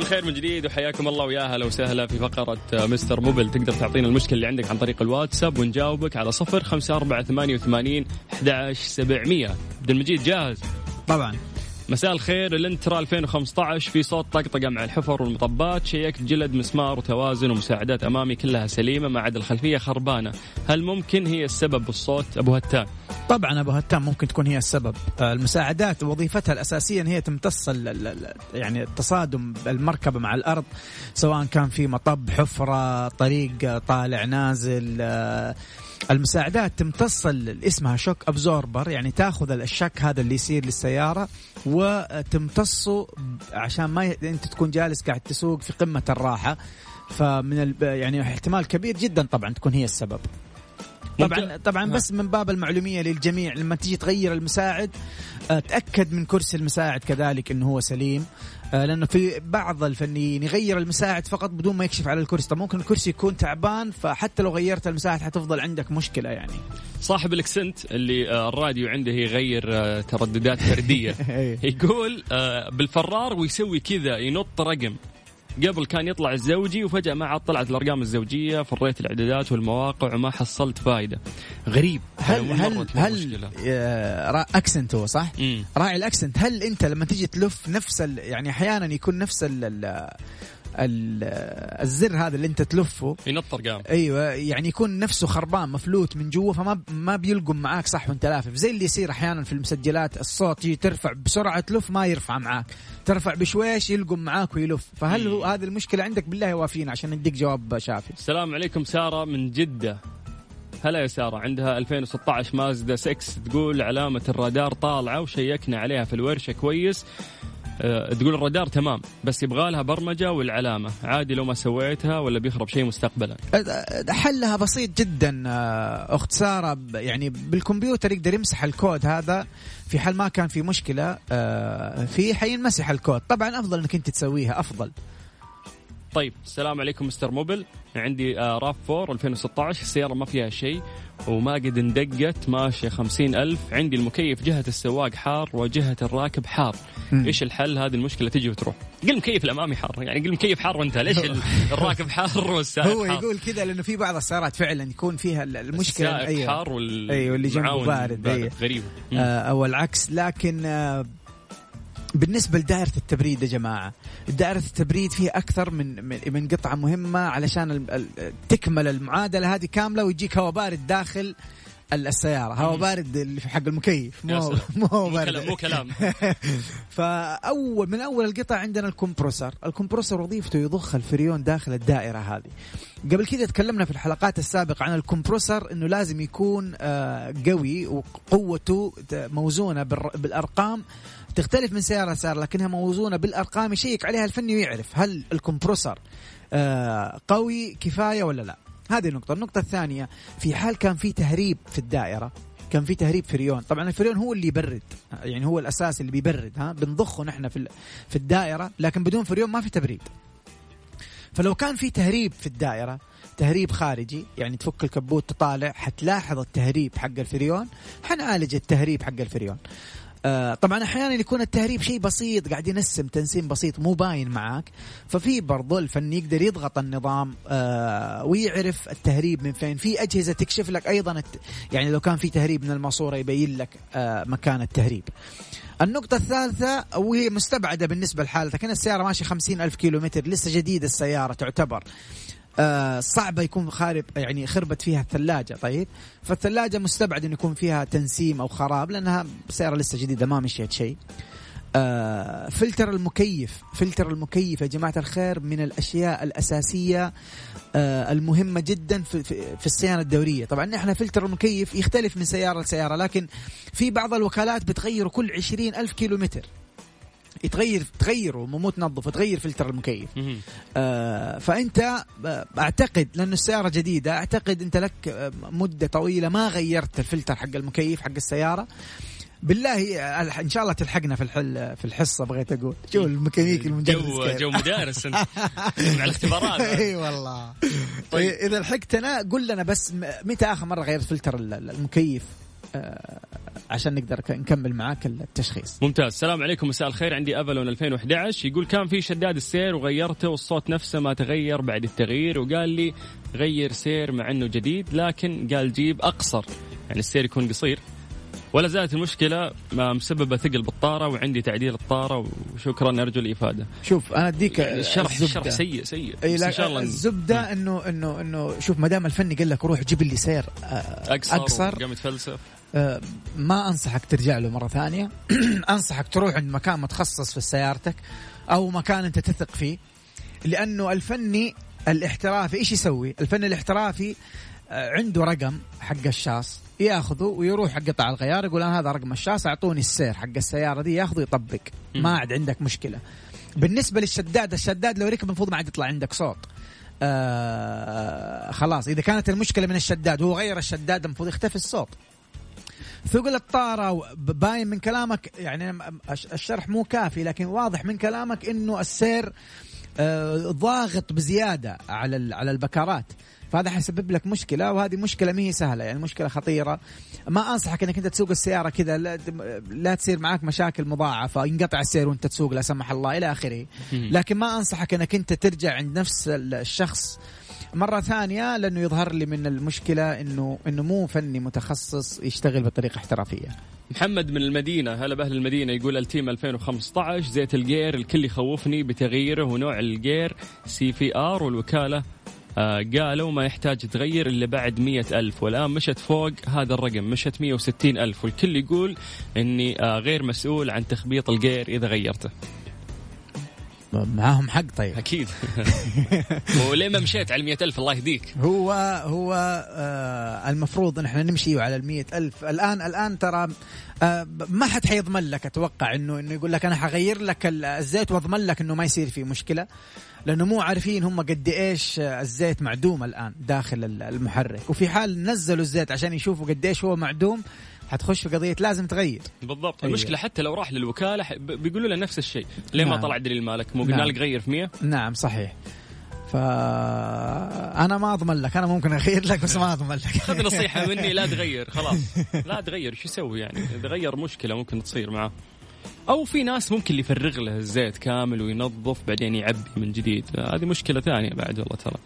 الخير من جديد وحياكم الله ويا أهلا وسهلا في فقرة مستر موبل. تقدر تعطينا المشكلة اللي عندك عن طريق الواتساب ونجاوبك على صفر خمسة أربعة ثمانية وثمانين أحد عبد المجيد جاهز؟ طبعا. مساء الخير الانترا 2015 في صوت طقطقة مع الحفر والمطبات. شيكت جلد مسمار وتوازن ومساعدات أمامي كلها سليمة ما عدا الخلفية خربانة. هل ممكن هي السبب بالصوت؟ أبو هتان. طبعا أبو هتان ممكن تكون هي السبب. آه، المساعدات وظيفتها الأساسية إن هي تمتص يعني التصادم المركبه مع الأرض سواء كان في مطب حفرة طريق طالع نازل آه، المساعدات تمتص اسمها شوك أبزوربر يعني تاخذ الشك هذا اللي يصير للسيارة وتمتصه عشان ما ي... أنت تكون جالس قاعد تسوق في قمة الراحة. فمن يعني احتمال كبير جدا طبعا تكون هي السبب. طبعا طبعا بس من باب المعلومية للجميع لما تيجي تغير المساعد تاكد من كرسي المساعد كذلك إنه هو سليم. لأنه في بعض الفنيين يغير المساعد فقط بدون ما يكشف على الكرسي. طب ممكن الكرسي يكون تعبان فحتى لو غيرت المساعد حتفضل عندك مشكلة يعني. صاحب الإكسنت اللي آه، الراديو عنده يغير ترددات فردية. *laughs* إيه. يقول بالفرار ويسوي كذا ينط رقم. قبل كان يطلع الزوجي وفجأة ما عاد طلعت الأرقام الزوجية فريت الإعدادات والمواقع وما حصلت فايدة غريب هل هل هل أكسنت هو صح؟ مم. راعي الأكسنت هل أنت لما تيجي تلف نفس يعني أحيانا يكون نفس ال الزر هذا اللي انت تلفه. ينط ارقام أيوه يعني يكون نفسه خربان مفلوت من جوا فما ما بيلقم معاك صح وانت لافف. زي اللي يصير أحيانا في المسجلات الصوت يجي ترفع بسرعة تلف ما يرفع معاك. ترفع بشويش يلقم معاك ويلف. فهل هو هذه المشكلة عندك؟ بالله وافينا عشان نديك جواب شافي. السلام عليكم سارة من جدة. هلا يا سارة عندها 2016 مازدا 6 تقول علامة الرادار طالعة وشيكنا عليها في الورشة كويس. تقول الرادار تمام بس يبغى لها برمجة والعلامة. عادي لو ما سويتها ولا بيخرب شيء مستقبلا. حلها بسيط جدا آه، أخت سارة. يعني بالكمبيوتر يقدر يمسح الكود هذا في حال ما كان في مشكلة آه، في حينمسح الكود. طبعا أفضل إنك أنت تسويها أفضل. طيب السلام عليكم مستر موبل. عندي آه راف 4 2016 السيارة ما فيها شيء وما قد اندقت ماشية خمسين ألف عندي المكيف جهة السواق حار وجهة الراكب حار. إيش الحل هذه المشكلة تجي وتروح قل المكيف الأمامي حار يعني قل المكيف حار وأنت ليش *laughs* الراكب حار والسائق هو حار. يقول كذا لأنه في بعض السيارات فعلا يكون فيها المشكلة أيوة. حار وال... أيوة اللي جنبه بارد, بارد. أيوة. غريب آه أو العكس لكن آه بالنسبة لدائرة التبريد يا جماعة دائرة التبريد فيها أكثر من من قطعة مهمة علشان تكمل المعادلة هذه كاملة ويجيك هواء بارد داخل السيارة هواء بارد اللي في حق المكيف مو مو بارد. مو كلام. *laughs* فأول من أول القطع عندنا الكمبروسر الكمبروسر وظيفته يضخ الفريون داخل الدائرة هذه. قبل كذا تكلمنا في الحلقات السابقة عن الكمبروسر أنه لازم يكون آه، قوي وقوته موزونة بالأرقام تختلف من سيارة لسيارة لكنها موزونة بالأرقام يشيك عليها الفني ويعرف هل ال compressor آه قوي كفاية ولا لا. هذه النقطة. النقطة الثانية في حال كان في تهريب في الدائرة كان في تهريب فريون طبعا الفريون هو اللي يبرد يعني هو الأساس اللي بيبرد ها بنضخه نحن في في الدائرة لكن بدون فريون ما في تبريد. فلو كان في تهريب في الدائرة تهريب خارجي يعني تفك الكبوت تطالع حتلاحظ التهريب حق الفريون حنعالج التهريب حق الفريون. آه طبعا أحيانا يكون التهريب شيء بسيط قاعد ينسم تنسيم بسيط مو باين معاك. ففي برضو الفني يقدر يضغط النظام آه ويعرف التهريب من فين. في أجهزة تكشف لك أيضا يعني لو كان في تهريب من الماسورة يبين لك آه مكان التهريب. النقطة الثالثة وهي مستبعدة بالنسبة لحالتك أنا السيارة ماشية خمسين ألف كيلو متر لسه جديدة السيارة تعتبر. آه صعبه يكون خارب يعني خربت فيها الثلاجة طيب؟ فالثلاجة مستبعد انه يكون فيها تنسيم أو خراب لأنها سياره لسه جديدة ما مشيت شيء. آه فلتر المكيف فلتر المكيف يا جماعة الخير من الأشياء الأساسية آه المهمة جدا في, الصيانة الدورية. طبعا إحنا فلتر المكيف يختلف من سيارة لسيارة لكن في بعض الوكالات بتغيره كل عشرين ألف كيلو متر يتغير تغيره مو تنظف تغير فلتر المكيف. آه فأنت آه، أعتقد لأنه السيارة جديدة أعتقد أنت لك آه، مدة طويلة ما غيرت الفلتر حق المكيف حق السيارة. بالله آه، إن شاء الله تلحقنا في الحل في الحصة بغيت أقول. شو الميكانيكي المدرس جو جو *laughs* مدارس. *laughs* مع الاختبارات. إي والله. طيب. إذا لحقتنا قل لنا بس متى آخر مرة غيرت فلتر المكيف؟ عشان نقدر نكمل معاك التشخيص. ممتاز. السلام عليكم. مساء الخير. عندي أفالون 2011 يقول كان في شداد السير وغيرته والصوت نفسه ما تغير بعد التغيير. وقال لي غير سير مع إنه جديد لكن قال جيب أقصر. يعني السير يكون قصير. ولا زالت المشكلة مسببة ثقل بالطارة وعندي تعديل الطارة وشكرا أرجو الإفادة. شوف أنا أديك الشرح الشرح سيء سيء. لا إن شاء الله الزبدة إنه إنه إنه شوف ما دام الفني قال لك روح جيب لي سير آه، أقصر, أقصر. قام يتفلسف. ما أنصحك ترجع له مرة ثانية. *clears throat* أنصحك تروح عند مكان متخصص في سيارتك أو مكان أنت تثق فيه لأنه الفني الاحترافي إيش يسوي؟ الفني الاحترافي آه، عنده رقم حق الشاص يأخذه ويروح حق قطع الغيار يقول أنا هذا رقم الشاص أعطوني السير حق السيارة دي يأخذه يطبق. ما عاد عندك مشكلة. بالنسبة للشداد الشداد لو ركب المفروض ما عاد يطلع عندك صوت. آه خلاص إذا كانت المشكلة من الشداد وهو غير الشداد المفروض يختفي الصوت. ثقل الطارة باين من كلامك يعني الشرح مو كافي لكن واضح من كلامك إنه السير آه ضاغط بزيادة على على البكرات فهذا حيسبب لك مشكلة وهذه مشكلة ما هي سهلة يعني مشكلة خطيرة. ما أنصحك إنك أنت تسوق السيارة كذا لا, لا تصير معك مشاكل مضاعفة ينقطع السير وأنت تسوق لا سمح الله إلى آخره. لكن ما أنصحك إنك أنت ترجع عند نفس الشخص مرة ثانية لأنه يظهر لي من المشكلة إنه إنه مو فني متخصص يشتغل بطريقة احترافية. محمد من المدينة هلا بأهل المدينة يقول ألتيما 2015 زيت الجير الكل يخوفني بتغييره ونوع الجير CVT والوكالة آه قالوا ما يحتاج تغير إلا بعد مية ألف والآن مشت فوق هذا الرقم مشت مية وستين ألف والكل يقول أني آه غير مسؤول عن تخبيط الجير إذا غيرته معاهم حق طيب. أكيد. *laughs* وليه ما مشيت على المية ألف؟ الله يهديك. هو هو آه المفروض إن إحنا نمشي على المية ألف. الآن الآن ترى آه ما حد حيضمن لك أتوقع إنه إنه يقول لك أنا حغير لك الزيت واضمن لك إنه ما يصير في مشكلة لأنه مو عارفين هم قد إيش الزيت معدوم الآن داخل المحرك. وفي حال نزلوا الزيت عشان يشوفوا قد إيش هو معدوم حتخش في قضية لازم تغير. بالضبط. أيوة. المشكلة حتى لو راح للوكالة بيقولوا له نفس الشيء. ليه نعم. ما طلع دليل مالك؟ مو قلنا نعم. لك غير في 100 نعم صحيح. فانا ما أضمن لك. أنا ممكن أغير لك بس ما أضمن لك. خذ نصيحة مني لا *laughs* تغير خلاص. لا تغير شو يسوي يعني؟ إذا غير مشكلة ممكن تصير معاه أو في ناس ممكن اللي يفرغ له الزيت كامل وينظف بعدين يعبي من جديد. هذه مشكلة ثانية بعد والله ترى.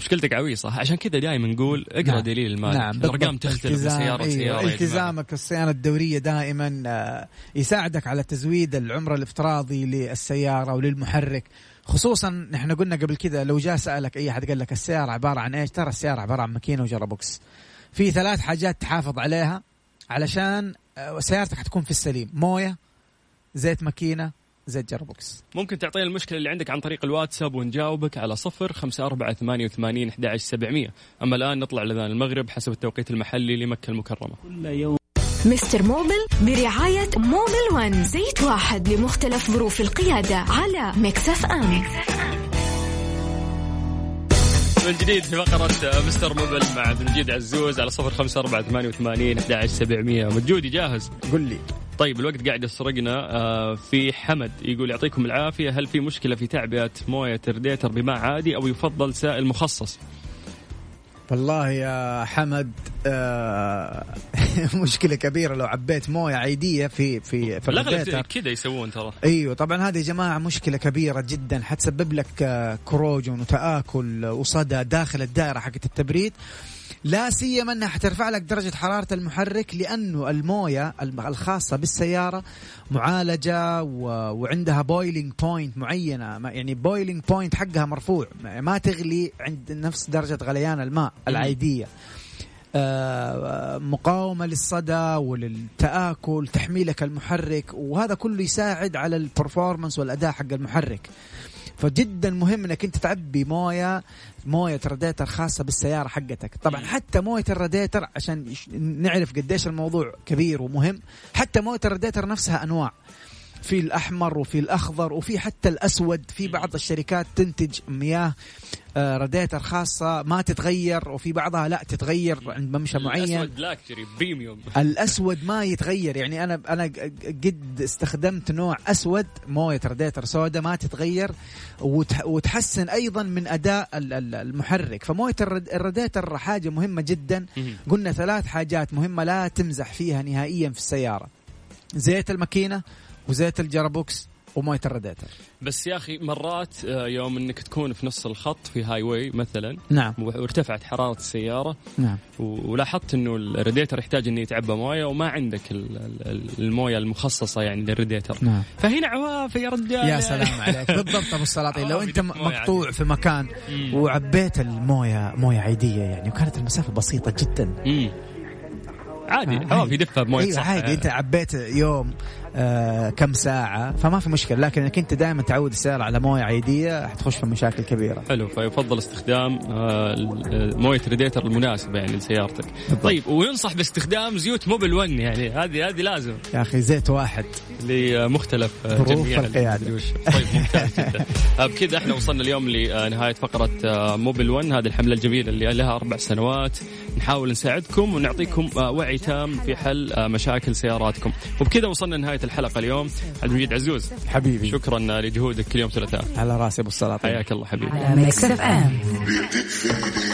مشكلتك عويصة. عشان كذا دائما نقول اقرأ نعم. دليل المال. نعم الأرقام تختلف من سياره أيوة. سياره التزامك الصيانة الدورية دائما آه، يساعدك على تزويد العمر الافتراضي للسيارة وللمحرك. خصوصا نحن قلنا قبل كذا لو جاء سألك أي أحد قال لك السيارة عبارة عن إيش؟ ترى السيارة عبارة عن ماكينة و gearbox. في ثلاث حاجات تحافظ عليها علشان آه، سيارتك حتكون في السليم. موية زيت ماكينة زيت gearbox. ممكن تعطينا المشكلة اللي عندك عن طريق الواتساب ونجاوبك على صفر خمسة أربعة ثمانية وثمانين أحد سبعمية. أما الآن نطلع لأذان المغرب حسب التوقيت المحلي لمكة المكرمة. كل يوم مستر موبل برعاية Mobil One زيت واحد لمختلف ظروف القيادة على Mix FM, من جديد في فقرة مستر موبل مع عبد المجيد عزوز على صفر خمسة أربعة ثمانية وثمانين أحد سبعمية. مجودي جاهز؟ قل لي. طيب الوقت قاعد يسرقنا. آه في حمد يقول يعطيكم العافية. هل في مشكلة في تعبئة موية ريديتر بماء عادي أو يفضل سائل مخصص؟ والله يا حمد آه *laughs* مشكلة كبيرة لو عبيت موية عادية في في في الاغلب كذا يسوون ترى. أيوه طبعا هذه يا جماعة مشكلة كبيرة جدا. حتسبب لك آه، corrosion وتآكل وصدى داخل الدائرة حقت التبريد. لا سيما أنها حترفع لك درجة حرارة المحرك لأنه الموية الخاصة بالسيارة معالجة و... وعندها boiling point معينة يعني boiling point حقها مرفوع ما تغلي عند نفس درجة غليان الماء العادية. آه مقاومة للصدى وللتآكل تحميلك المحرك وهذا كله يساعد على ال performance والأداء حق المحرك. فجدا مهم إنك أنت تعبي موية موية راديتر خاصة بالسيارة حقتك. طبعا حتى موية الراديتر عشان نعرف قديش الموضوع كبير ومهم حتى موية الراديتر نفسها أنواع. في الأحمر وفي الأخضر وفي حتى الأسود في بعض الشركات تنتج مياه آه، راديتر خاصة ما تتغير وفي بعضها لا تتغير عند ممشى معين. premium الأسود ما يتغير يعني أنا أنا قد استخدمت نوع أسود موية راديتر سوداء ما تتغير وتحسن أيضا من أداء المحرك. فموية الراديتر حاجة مهمة جدا. قلنا ثلاث حاجات مهمة لا تمزح فيها نهائيا في السيارة. زيت الماكينة وزيت ال gearbox وموية الراديتر بس يا أخي مرات آه، يوم إنك تكون في نص الخط في highway مثلا نعم. وارتفعت حرارة السيارة نعم. ولاحظت إنه الراديتر يحتاج إنه يتعبى موية وما عندك الموية المخصصة يعني للراديتر نعم. فهنا عوافي يا رجال. يا سلام عليك. بالضبط أبو السلاطين. لو *laughs* أنت مقطوع في مكان وعبيت الموية موية عادية يعني وكانت المسافة بسيطة جدا. مم. عادي. آه في دفة بموية أيوه عادي. أنت عبيت يوم آه كم ساعة فما في مشكلة. لكن إنك أنت دائما تعود السيارة على موية عادية حتخش في مشاكل كبيرة. حلو. فيفضل استخدام آه موية ريديتر المناسبة يعني لسيارتك. طيب وينصح باستخدام زيوت موبل 1 يعني. هذه هذه لازم. يا أخي زيت واحد. لمختلف ظروف القيادة. طيب ممتاز جدا. *laughs* بكذا إحنا وصلنا اليوم لنهاية فقرة موبل 1 هذه الحملة الجميلة اللي لها أربع سنوات. نحاول نساعدكم ونعطيكم وعي تام في حل مشاكل سياراتكم. وبكذا وصلنا لنهاية الحلقة اليوم. عبد المجيد عزوز حبيبي. شكرا لجهودك كل يوم ثلاثاء. على رأسي أبو الصلاه حياك الله حبيبي.